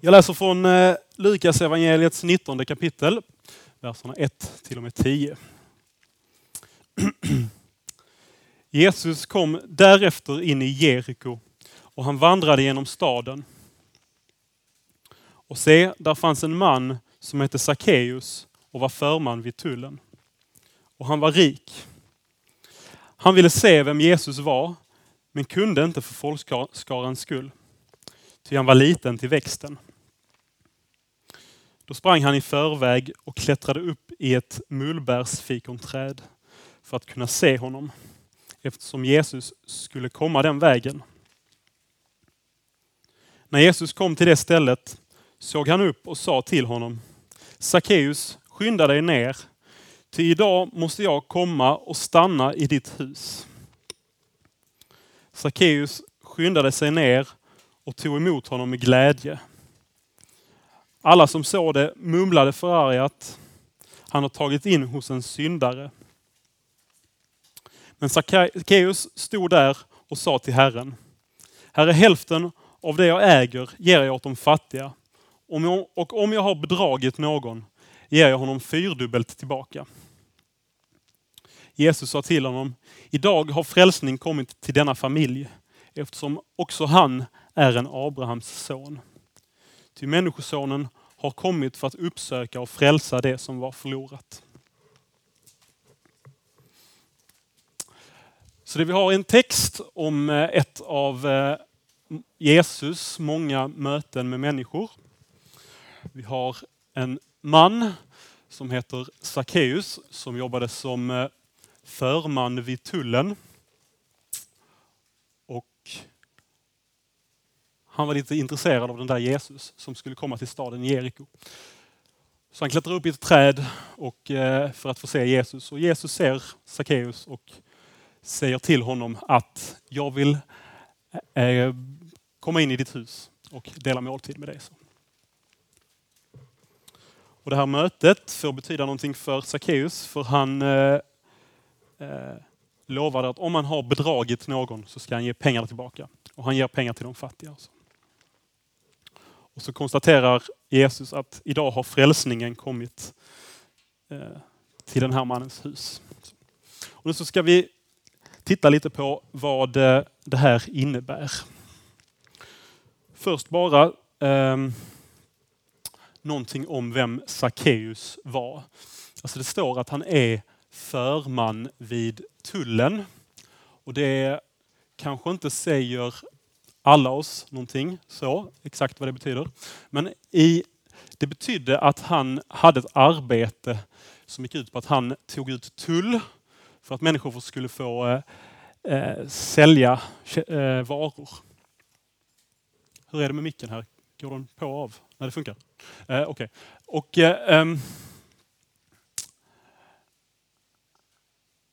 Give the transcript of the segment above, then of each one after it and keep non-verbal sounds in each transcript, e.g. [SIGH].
Jag läser från eh, Lukas evangeliets 19 kapitel, verserna 1 till och med 10. [CLEARS THROAT] Jesus kom därefter in i Jeriko och han vandrade genom staden. Och se, där fanns en man som hette Sackeus och var förman vid tullen. Och han var rik. Han ville se vem Jesus var, men kunde inte för folkskarans skull. Ty han var liten till växten. Då sprang han i förväg och klättrade upp i ett mullbärsfikonträd för att kunna se honom, eftersom Jesus skulle komma den vägen. När Jesus kom till det stället såg han upp och sa till honom, Sackeus, skynda dig ner, ty idag måste jag komma och stanna i ditt hus. Sackeus skyndade sig ner och tog emot honom med glädje. Alla som såg det mumlade förargat. Han har tagit in hos en syndare. Men Sackeus stod där och sa till Herren, Herre hälften av det jag äger ger jag åt de fattiga. Och om jag har bedragit någon ger jag honom fyrdubbelt tillbaka. Jesus sa till honom, idag har frälsning kommit till denna familj eftersom också han är en Abrahams son. Ty Människosonen har kommit för att uppsöka och frälsa det som var förlorat. Så det vi har är en text om eh, ett av eh, Jesus många möten med människor. Vi har en man som heter Sackeus som jobbade som eh, förman vid tullen. Och han var lite intresserad av den där Jesus som skulle komma till staden Jeriko. Så han klättrar upp i ett träd och, eh, för att få se Jesus. Och Jesus ser Sackeus och säger till honom att jag vill eh, eh, komma in i ditt hus och dela måltid med dig. Och det här mötet får betyda någonting för Sackeus, för han eh, lovade att om han har bedragit någon så ska han ge pengar tillbaka. Och han ger pengar till de fattiga. Alltså. Och så konstaterar Jesus att idag har frälsningen kommit eh, till den här mannens hus. Och nu så ska vi titta lite på vad eh, det här innebär. Först bara eh, någonting om vem Sackeus var. Alltså det står att han är förman vid tullen. Och det kanske inte säger alla oss någonting så, exakt vad det betyder. Men i, det betydde att han hade ett arbete som gick ut på att han tog ut tull för att människor skulle få eh, eh sälja eh, varor. Hur är det med micken här? Går den på och av? Nej, det funkar. Eh, okay. Och, eh, um,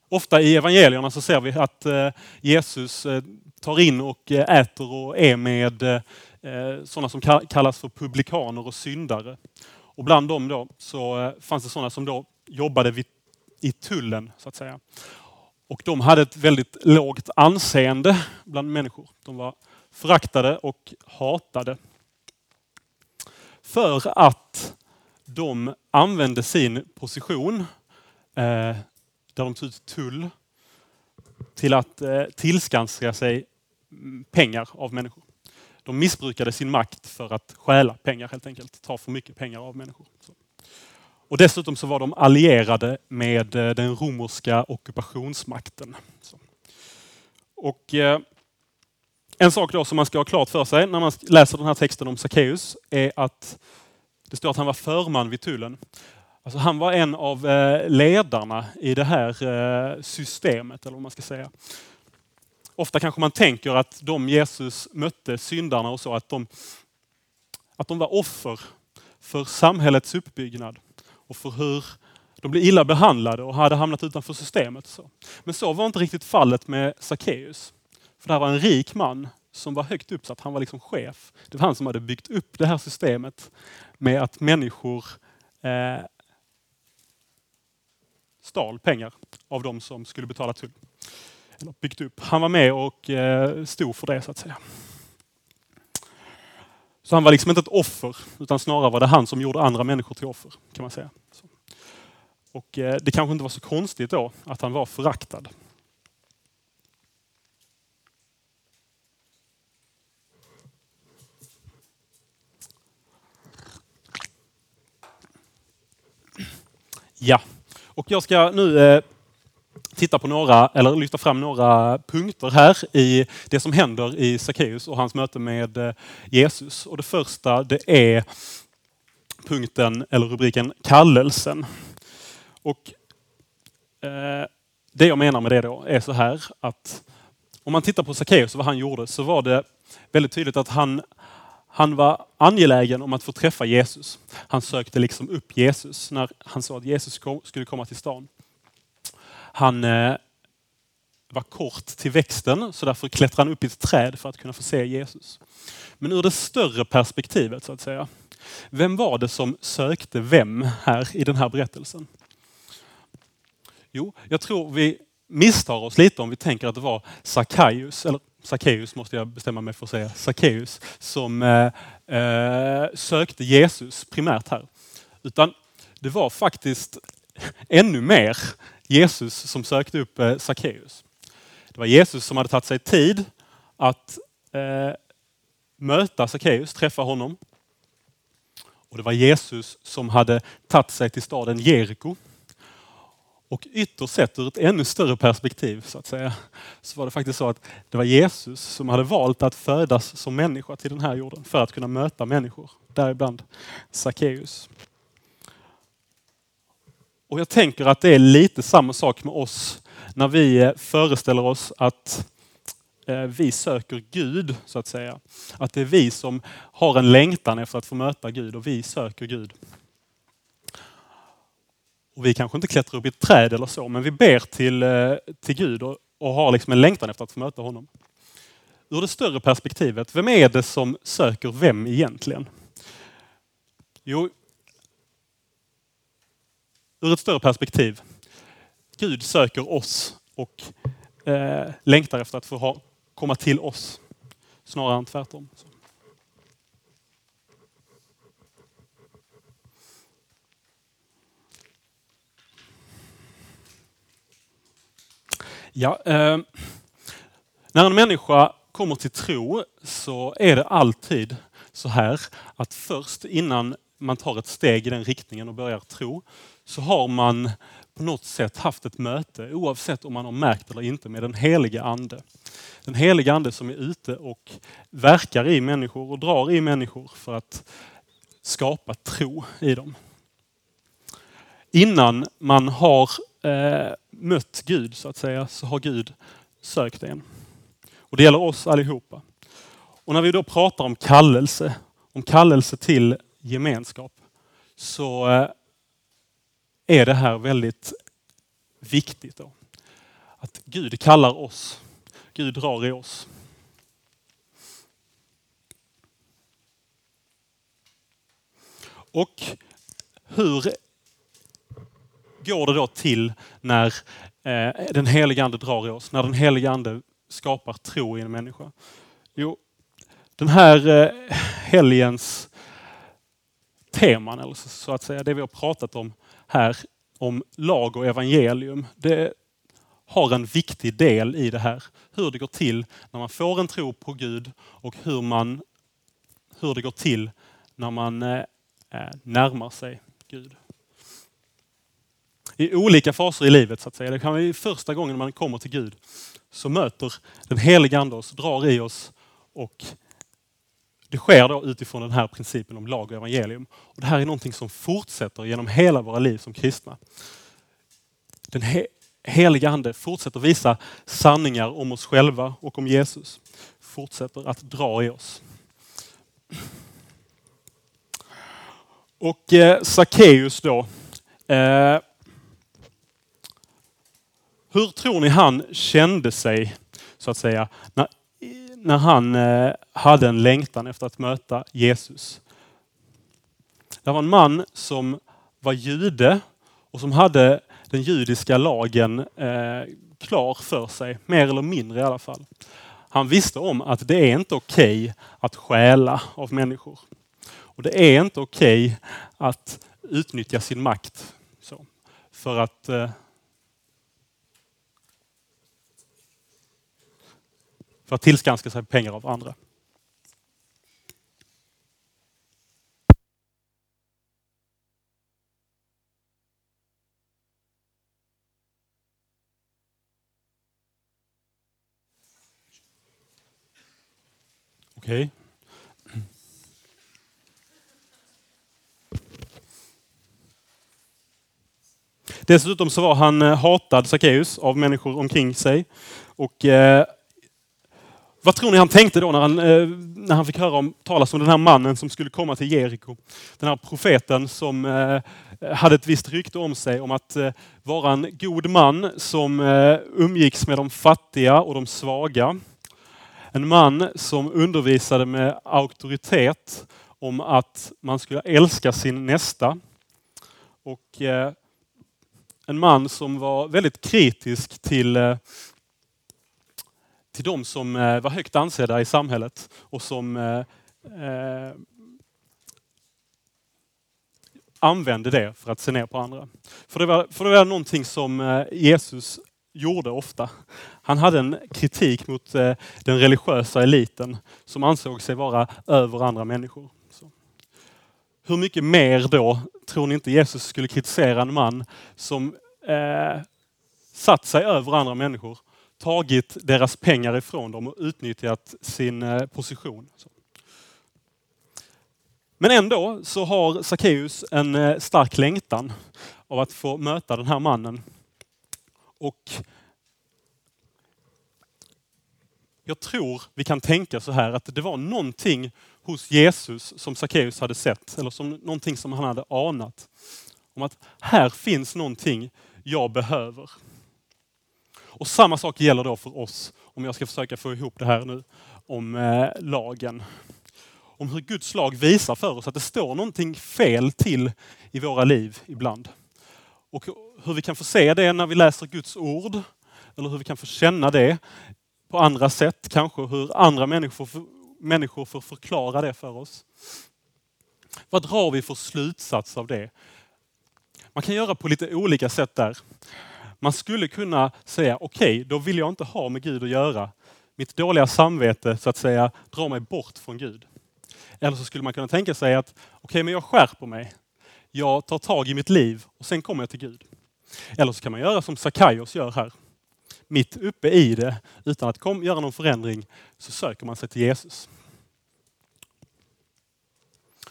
ofta i evangelierna så ser vi att eh, Jesus eh, tar in och eh, äter och är med eh, eh, sådana som kallas för publikaner och syndare. Och bland dem då så fanns det sådana som då jobbade vid, i tullen så att säga. Och de hade ett väldigt lågt anseende bland människor. De var föraktade och hatade för att de använde sin position, eh, där de tog ut tull, till att eh, tillskansa sig pengar av människor. De missbrukade sin makt för att stjäla pengar helt enkelt, ta för mycket pengar av människor. Och dessutom så var de allierade med eh, den romerska ockupationsmakten. Och eh, en sak då som man ska ha klart för sig när man läser den här texten om Sackeus är att det står att han var förman vid tullen. Alltså han var en av eh, ledarna i det här systemet, eller vad man ska säga. Ofta kanske man tänker att de Jesus mötte, syndarna och så, att de, att de var offer för samhällets uppbyggnad och för hur de blev illa behandlade och hade hamnat utanför systemet. Så. Men så var inte riktigt fallet med Sackeus. För det här var en rik man som var högt uppsatt. Han var liksom chef. Det var han som hade byggt upp det här systemet med att människor eh, stal pengar av de som skulle betala tull. Eller byggt upp. Han var med och eh, stod för det så att säga. Så han var liksom inte ett offer, utan snarare var det han som gjorde andra människor till offer, kan man säga. Och eh, det kanske inte var så konstigt då att han var föraktad. Ja, och jag ska nu eh, titta på några, eller lyfta fram några punkter här i det som händer i Sackeus och hans möte med eh, Jesus. Och det första det är punkten eller rubriken kallelsen. Och eh, Det jag menar med det då är så här att om man tittar på Sackeus och vad han gjorde så var det väldigt tydligt att han, han var angelägen om att få träffa Jesus. Han sökte liksom upp Jesus när han sa att Jesus kom, skulle komma till stan. Han eh, var kort till växten så därför klättrade han upp i ett träd för att kunna få se Jesus. Men ur det större perspektivet så att säga. Vem var det som sökte vem här i den här berättelsen? Jo, jag tror vi misstar oss lite om vi tänker att det var Sackaius, eller Sackeus måste jag bestämma mig för att säga, Sackeus, som eh, eh, sökte Jesus primärt här. Utan det var faktiskt ännu mer Jesus som sökte upp eh, Sackeus. Det var Jesus som hade tagit sig tid att eh, möta Sackeus, träffa honom. Och det var Jesus som hade tagit sig till staden Jeriko och ytterst sett ur ett ännu större perspektiv så att säga, så var det faktiskt så att det var Jesus som hade valt att födas som människa till den här jorden för att kunna möta människor, däribland Sackeus. Och jag tänker att det är lite samma sak med oss när vi eh, föreställer oss att eh, vi söker Gud, så att säga. Att det är vi som har en längtan efter att få möta Gud och vi söker Gud. Och vi kanske inte klättrar upp i ett träd eller så, men vi ber till, eh, till Gud och, och har liksom en längtan efter att få möta honom. Ur det större perspektivet, vem är det som söker vem egentligen? Jo, ur ett större perspektiv. Gud söker oss och eh, längtar efter att få ha, komma till oss, snarare än tvärtom. Ja, eh, när en människa kommer till tro så är det alltid så här att först innan man tar ett steg i den riktningen och börjar tro så har man på något sätt haft ett möte, oavsett om man har märkt eller inte, med den heliga Ande. Den heliga Ande som är ute och verkar i människor och drar i människor för att skapa tro i dem. Innan man har eh, mött Gud så att säga, så har Gud sökt en. Och det gäller oss allihopa. Och när vi då pratar om kallelse, om kallelse till gemenskap, så eh, är det här väldigt viktigt. Då. Att Gud kallar oss. Gud drar i oss. Och hur går det då till när eh, den heliga Ande drar i oss? När den heliga Ande skapar tro i en människa? Jo, den här eh, helgens teman, eller så att säga, det vi har pratat om här om lag och evangelium, det har en viktig del i det här. Hur det går till när man får en tro på Gud och hur, man, hur det går till när man eh, eh närmar sig Gud i olika faser i livet. så att säga. Det kan vara första gången man kommer till Gud så möter den heliga Ande oss, drar i oss och det sker då utifrån den här principen om lag och evangelium. Och det här är någonting som fortsätter genom hela våra liv som kristna. Den he heliga Ande fortsätter visa sanningar om oss själva och om Jesus. Fortsätter att dra i oss. Och eh, Sackeus då. Eh, hur tror ni han kände sig, så att säga, när, när han eh, hade en längtan efter att möta Jesus? Det var en man som var jude och som hade den judiska lagen eh, klar för sig, mer eller mindre i alla fall. Han visste om att det är inte okej okay att stjäla av människor. Och det är inte okej okay att utnyttja sin makt så, för att eh, för att tillskanska sig pengar av andra. Okej. Okay. Dessutom så var han eh, hatad, Sackeus, av människor omkring sig. Och eh, vad tror ni han tänkte då när han, eh, när han fick höra om, talas om den här mannen som skulle komma till Jeriko? Den här profeten som eh, hade ett visst rykte om sig om att eh, vara en god man som umgicks med de fattiga och de svaga. En man som undervisade med auktoritet om att man skulle älska sin nästa. Och en man som var väldigt kritisk till till de som eh, var högt ansedda i samhället och som eh, eh, använde det för att se ner på andra. För det var, för det var någonting som eh, Jesus gjorde ofta. Han hade en kritik mot eh, den religiösa eliten som ansåg sig vara över andra människor. Så. Hur mycket mer då tror ni inte Jesus skulle kritisera en man som eh, satt sig över andra människor tagit deras pengar ifrån dem och utnyttjat sin eh, position. Men ändå så har Sackeus en eh, stark längtan av att få möta den här mannen. Och jag tror vi kan tänka så här att det var någonting hos Jesus som Sackeus hade sett, eller som någonting som han hade anat. Om att här finns någonting jag behöver. Och samma sak gäller då för oss, om jag ska försöka få ihop det här nu, om eh, lagen. Om hur Guds lag visar för oss att det står någonting fel till i våra liv ibland. Och hur vi kan få se det när vi läser Guds ord, eller hur vi kan få känna det på andra sätt, kanske hur andra människor, människor får förklara det för oss. Vad drar vi för slutsats av det? Man kan göra på lite olika sätt där. Man skulle kunna säga, okej, okay, då vill jag inte ha med Gud att göra. Mitt dåliga samvete så att säga drar mig bort från Gud. Eller så skulle man kunna tänka sig att, okej, okay, men jag skärper mig. Jag tar tag i mitt liv och sen kommer jag till Gud. Eller så kan man göra som Sakaios gör här. Mitt uppe i det, utan att kom, göra någon förändring, så söker man sig till Jesus.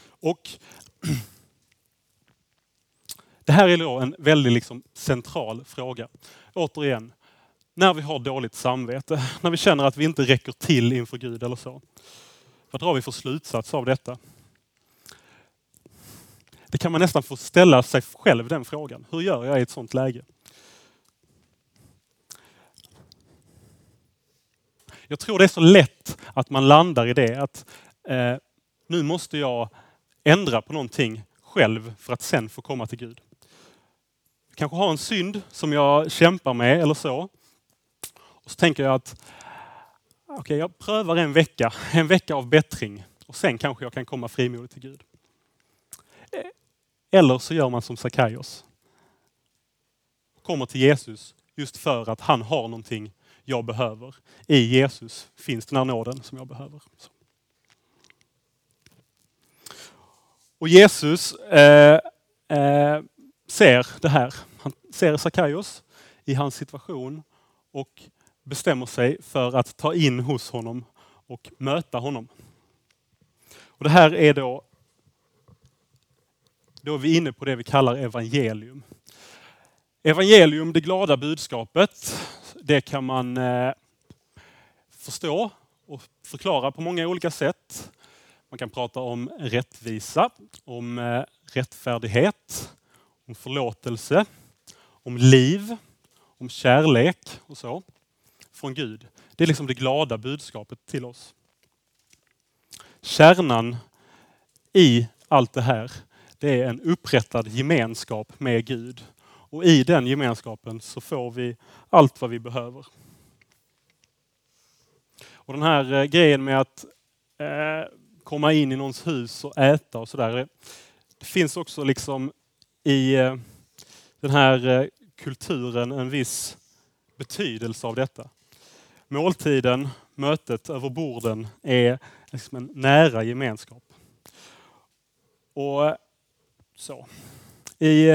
Och det här är då en väldigt liksom central fråga. Återigen, när vi har dåligt samvete, [LAUGHS] när vi känner att vi inte räcker till inför Gud eller så. Vad drar vi för slutsats av detta? Det kan man nästan få ställa sig själv den frågan. Hur gör jag i ett sådant läge? Jag tror det är så lätt att man landar i det att eh, nu måste jag ändra på någonting själv för att sen få komma till Gud kanske har en synd som jag kämpar med eller så. Och så tänker jag att okay, jag prövar en vecka, [LAUGHS] en vecka av bättring och sen kanske jag kan komma frimodigt till Gud. Eh, eller så gör man som Sakaios. Kommer till Jesus just för att han har någonting jag behöver. I Jesus finns den här nåden som jag behöver. Och Jesus eh, eh, ser det här. Han ser Sakaios i hans situation och bestämmer sig för att ta in hos honom och möta honom. Och det här är då, då är vi inne på det vi kallar evangelium. Evangelium, det glada budskapet, det kan man eh, förstå och förklara på många olika sätt. Man kan prata om rättvisa, om eh, rättfärdighet, om förlåtelse, om liv, om kärlek och så. Från Gud. Det är liksom det glada budskapet till oss. Kärnan i allt det här, det är en upprättad gemenskap med Gud. Och i den gemenskapen så får vi allt vad vi behöver. Och den här eh, grejen med att eh, komma in i någons hus och äta och sådär. Det finns också liksom i eh, den här eh, kulturen en viss betydelse av detta. Måltiden, mötet över borden är liksom en nära gemenskap. Och eh, så. I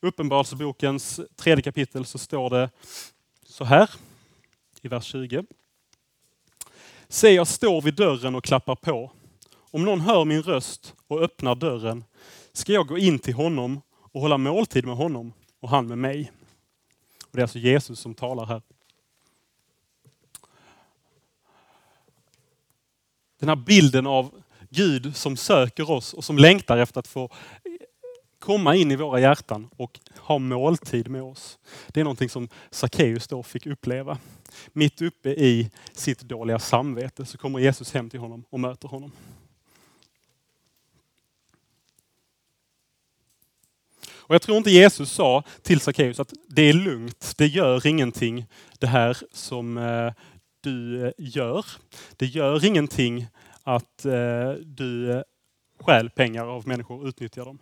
Uppenbarelsebokens tredje kapitel så står det så här i vers 20. Se, jag står vid dörren och klappar på. Om någon hör min röst och öppnar dörren ska jag gå in till honom och hålla måltid med honom och han med mig. Och det är alltså Jesus som talar här. Den här bilden av Gud som söker oss och som längtar efter att få komma in i våra hjärtan och ha måltid med oss. Det är någonting som Sackeus då fick uppleva. Mitt uppe i sitt dåliga samvete så kommer Jesus hem till honom och möter honom. Och jag tror inte Jesus sa till Sackeus att det är lugnt, det gör ingenting det här som eh, du eh, gör. Det gör ingenting att eh, du stjäl pengar av människor och utnyttjar dem.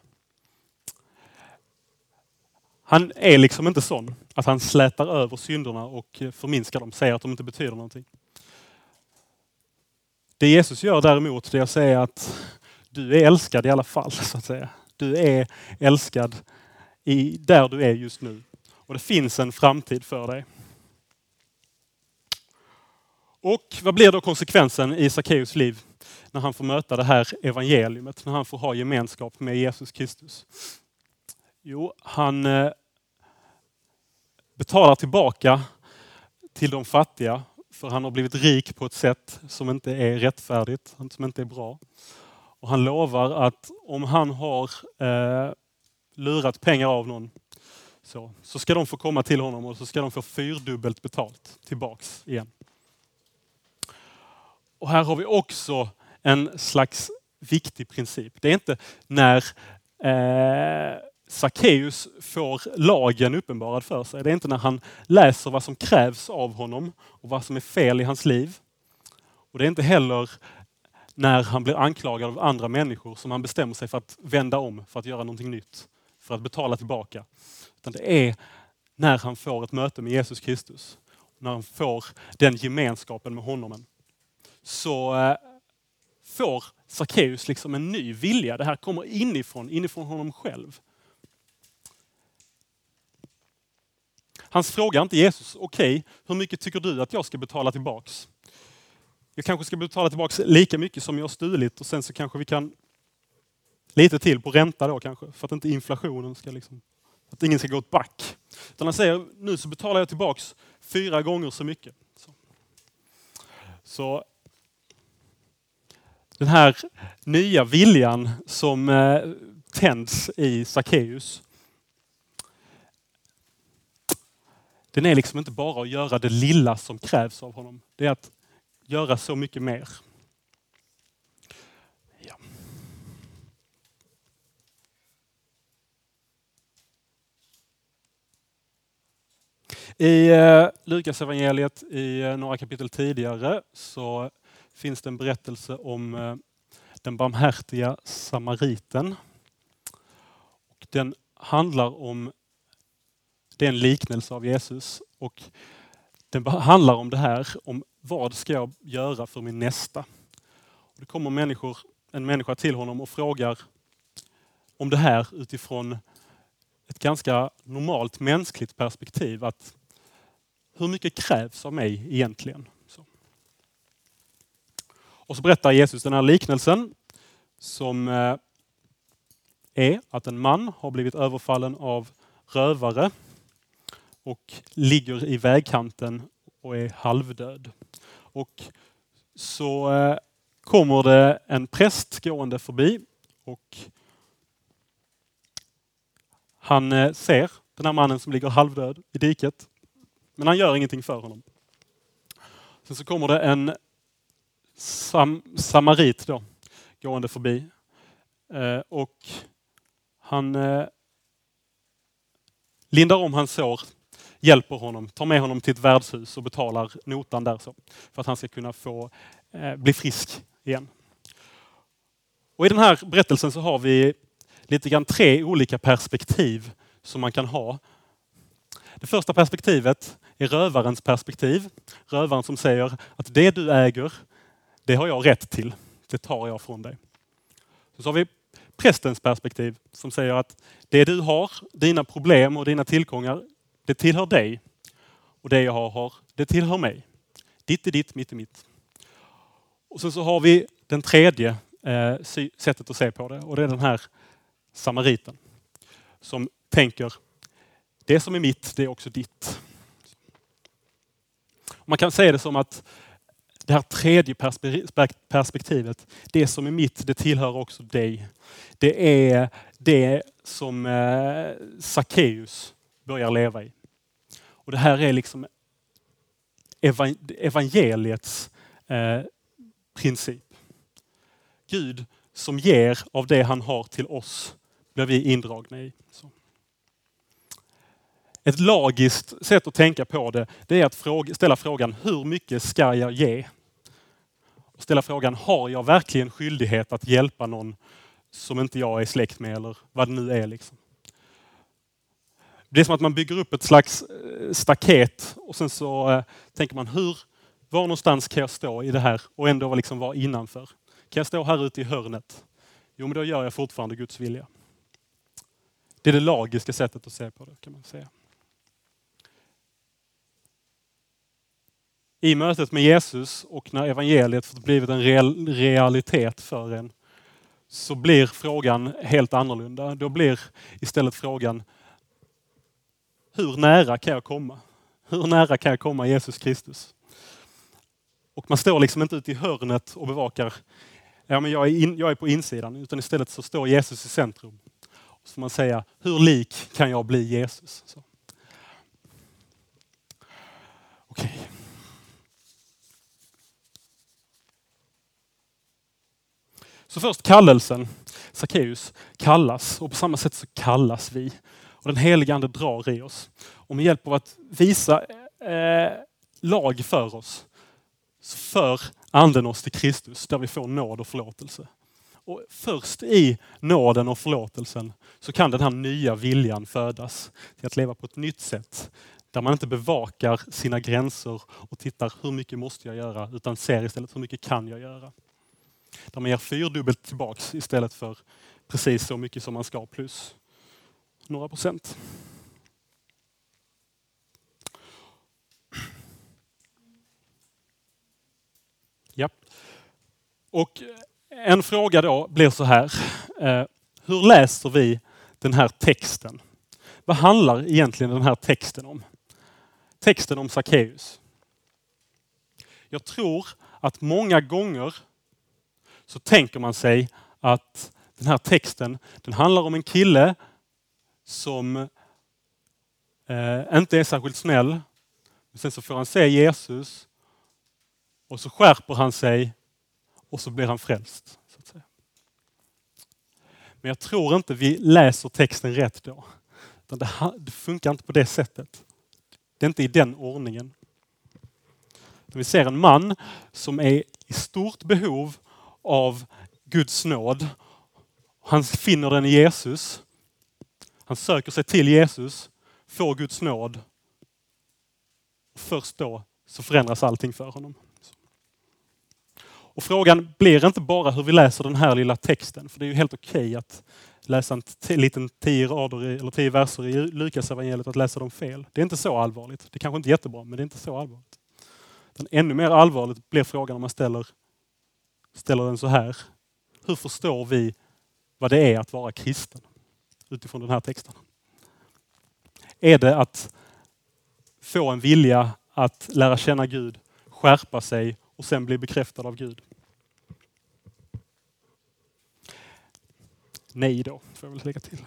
Han är liksom inte sån att han slätar över synderna och förminskar dem, säger att de inte betyder någonting. Det Jesus gör däremot, det är att säga att du är älskad i alla fall, så att säga. Du är älskad i, där du är just nu. Och det finns en framtid för dig. Och vad blir då konsekvensen i Sackeus liv när han får möta det här evangeliet? när han får ha gemenskap med Jesus Kristus? Jo, han eh, betalar tillbaka till de fattiga för han har blivit rik på ett sätt som inte är rättfärdigt, som inte är bra. Och han lovar att om han har eh, lurat pengar av någon så, så ska de få komma till honom och så ska de få fyrdubbelt betalt tillbaks igen. Och här har vi också en slags viktig princip. Det är inte när eh, Sackeus får lagen uppenbarad för sig. Det är inte när han läser vad som krävs av honom och vad som är fel i hans liv. Och det är inte heller när han blir anklagad av andra människor som han bestämmer sig för att vända om för att göra någonting nytt, för att betala tillbaka. Utan det är när han får ett möte med Jesus Kristus, när han får den gemenskapen med honom. Så eh, får Sackeus liksom en ny vilja. Det här kommer inifrån, inifrån honom själv. Han frågar inte Jesus, okej, okay, hur mycket tycker du att jag ska betala tillbaks? Jag kanske ska betala tillbaks lika mycket som jag har stulit och sen så kanske vi kan lite till på ränta då kanske, för att inte inflationen ska liksom, att ingen ska gå ett back. Utan han säger, nu så betalar jag tillbaks fyra gånger så mycket. Så, så den här nya viljan som eh, tänds i Sackeus den är liksom inte bara att göra det lilla som krävs av honom. Det är att göra så mycket mer. I eh, Lukas evangeliet i eh, några kapitel tidigare så finns det en berättelse om eh, den barmhärtiga samariten. Och den handlar om det är en liknelse av Jesus och den handlar om det här, om vad ska jag göra för min nästa? Och det kommer människor, en människa till honom och frågar om det här utifrån ett ganska normalt mänskligt perspektiv. Att hur mycket krävs av mig egentligen? Så. Och så berättar Jesus den här liknelsen som eh, är att en man har blivit överfallen av rövare och ligger i vägkanten och är halvdöd. Och så eh, kommer det en präst gående förbi och han eh, ser den här mannen som ligger halvdöd i diket. Men han gör ingenting för honom. Sen så kommer det en sam samarit då, gående förbi. Eh, och han eh, lindar om hans sår hjälper honom, tar med honom till ett värdshus och betalar notan där så. För att han ska kunna få eh, bli frisk igen. Och I den här berättelsen så har vi lite grann tre olika perspektiv som man kan ha. Det första perspektivet är rövarens perspektiv. Rövaren som säger att det du äger, det har jag rätt till. Det tar jag från dig. Så har vi prästens perspektiv som säger att det du har, dina problem och dina tillgångar, det tillhör dig. Och det jag har, det tillhör mig. Ditt är ditt, mitt är mitt. Och sen så har vi den tredje eh, sättet att se på det och det är den här samariten som tänker det som är mitt, det är också ditt. Man kan säga det som att det här tredje perspektivet, det som är mitt, det tillhör också dig. Det är det som eh, Sackeus börjar leva i. Och det här är liksom evangeliets eh, princip. Gud som ger av det han har till oss blir vi indragna i. Ett lagiskt sätt att tänka på det, det är att fråga, ställa frågan hur mycket ska jag ge? Och ställa frågan, har jag verkligen skyldighet att hjälpa någon som inte jag är släkt med eller vad det nu är. Liksom. Det är som att man bygger upp ett slags eh, staket och sen så eh, tänker man hur, var någonstans kan jag stå i det här och ändå liksom vara innanför? Kan jag stå här ute i hörnet? Jo, men då gör jag fortfarande Guds vilja. Det är det lagiska sättet att se på det kan man säga. I mötet med Jesus och när evangeliet fått blivit en real, realitet för en så blir frågan helt annorlunda. Då blir istället frågan hur nära kan jag komma? Hur nära kan jag komma Jesus Kristus? Och man står liksom inte ute i hörnet och bevakar, ja men jag är, in, jag är på insidan, utan istället så står Jesus i centrum. Och så får man säga, hur lik kan jag bli Jesus? Så. Okej. Så först kallelsen. Sackeus kallas och på samma sätt så kallas vi. Och den helige Ande drar i oss. Och med hjälp av att visa eh, lag för oss så för Anden oss till Kristus där vi får nåd och förlåtelse. Och först i nåden och förlåtelsen så kan den här nya viljan födas till att leva på ett nytt sätt. Där man inte bevakar sina gränser och tittar hur mycket måste jag göra utan ser istället hur mycket kan jag göra. Där man ger fyrdubbelt tillbaks istället för precis så mycket som man ska plus några procent. Ja. Och eh, en fråga då blir så här. Eh, hur läser vi den här texten? Vad handlar egentligen den här texten om? Texten om Sackeus. Jag tror att många gånger så tänker man sig att den här texten, den handlar om en kille som eh, inte är särskilt snäll. Men sen så får han se Jesus och så skärper han sig och så blir han frälst. Så att säga. Men jag tror inte vi läser texten rätt då. Det, det funkar inte på det sättet. Det är inte i den ordningen. Vi ser en man som är i stort behov av Guds nåd. Han finner den i Jesus. Han söker sig till Jesus, får Guds nåd. Först då så förändras allting för honom. Och frågan blir inte bara hur vi läser den här lilla texten, för det är ju helt okej okay att läsa en liten tio rader eller tio verser i Lukas evangeliet att läsa dem fel. Det är inte så allvarligt. Det är kanske inte är jättebra, men det är inte så allvarligt. Den ännu mer allvarligt blir frågan om man ställer ställer den så här. Hur förstår vi vad det är att vara kristen utifrån den här texten? Är det att få en vilja att lära känna Gud, skärpa sig och sen bli bekräftad av Gud? Nej då, får jag väl lägga till.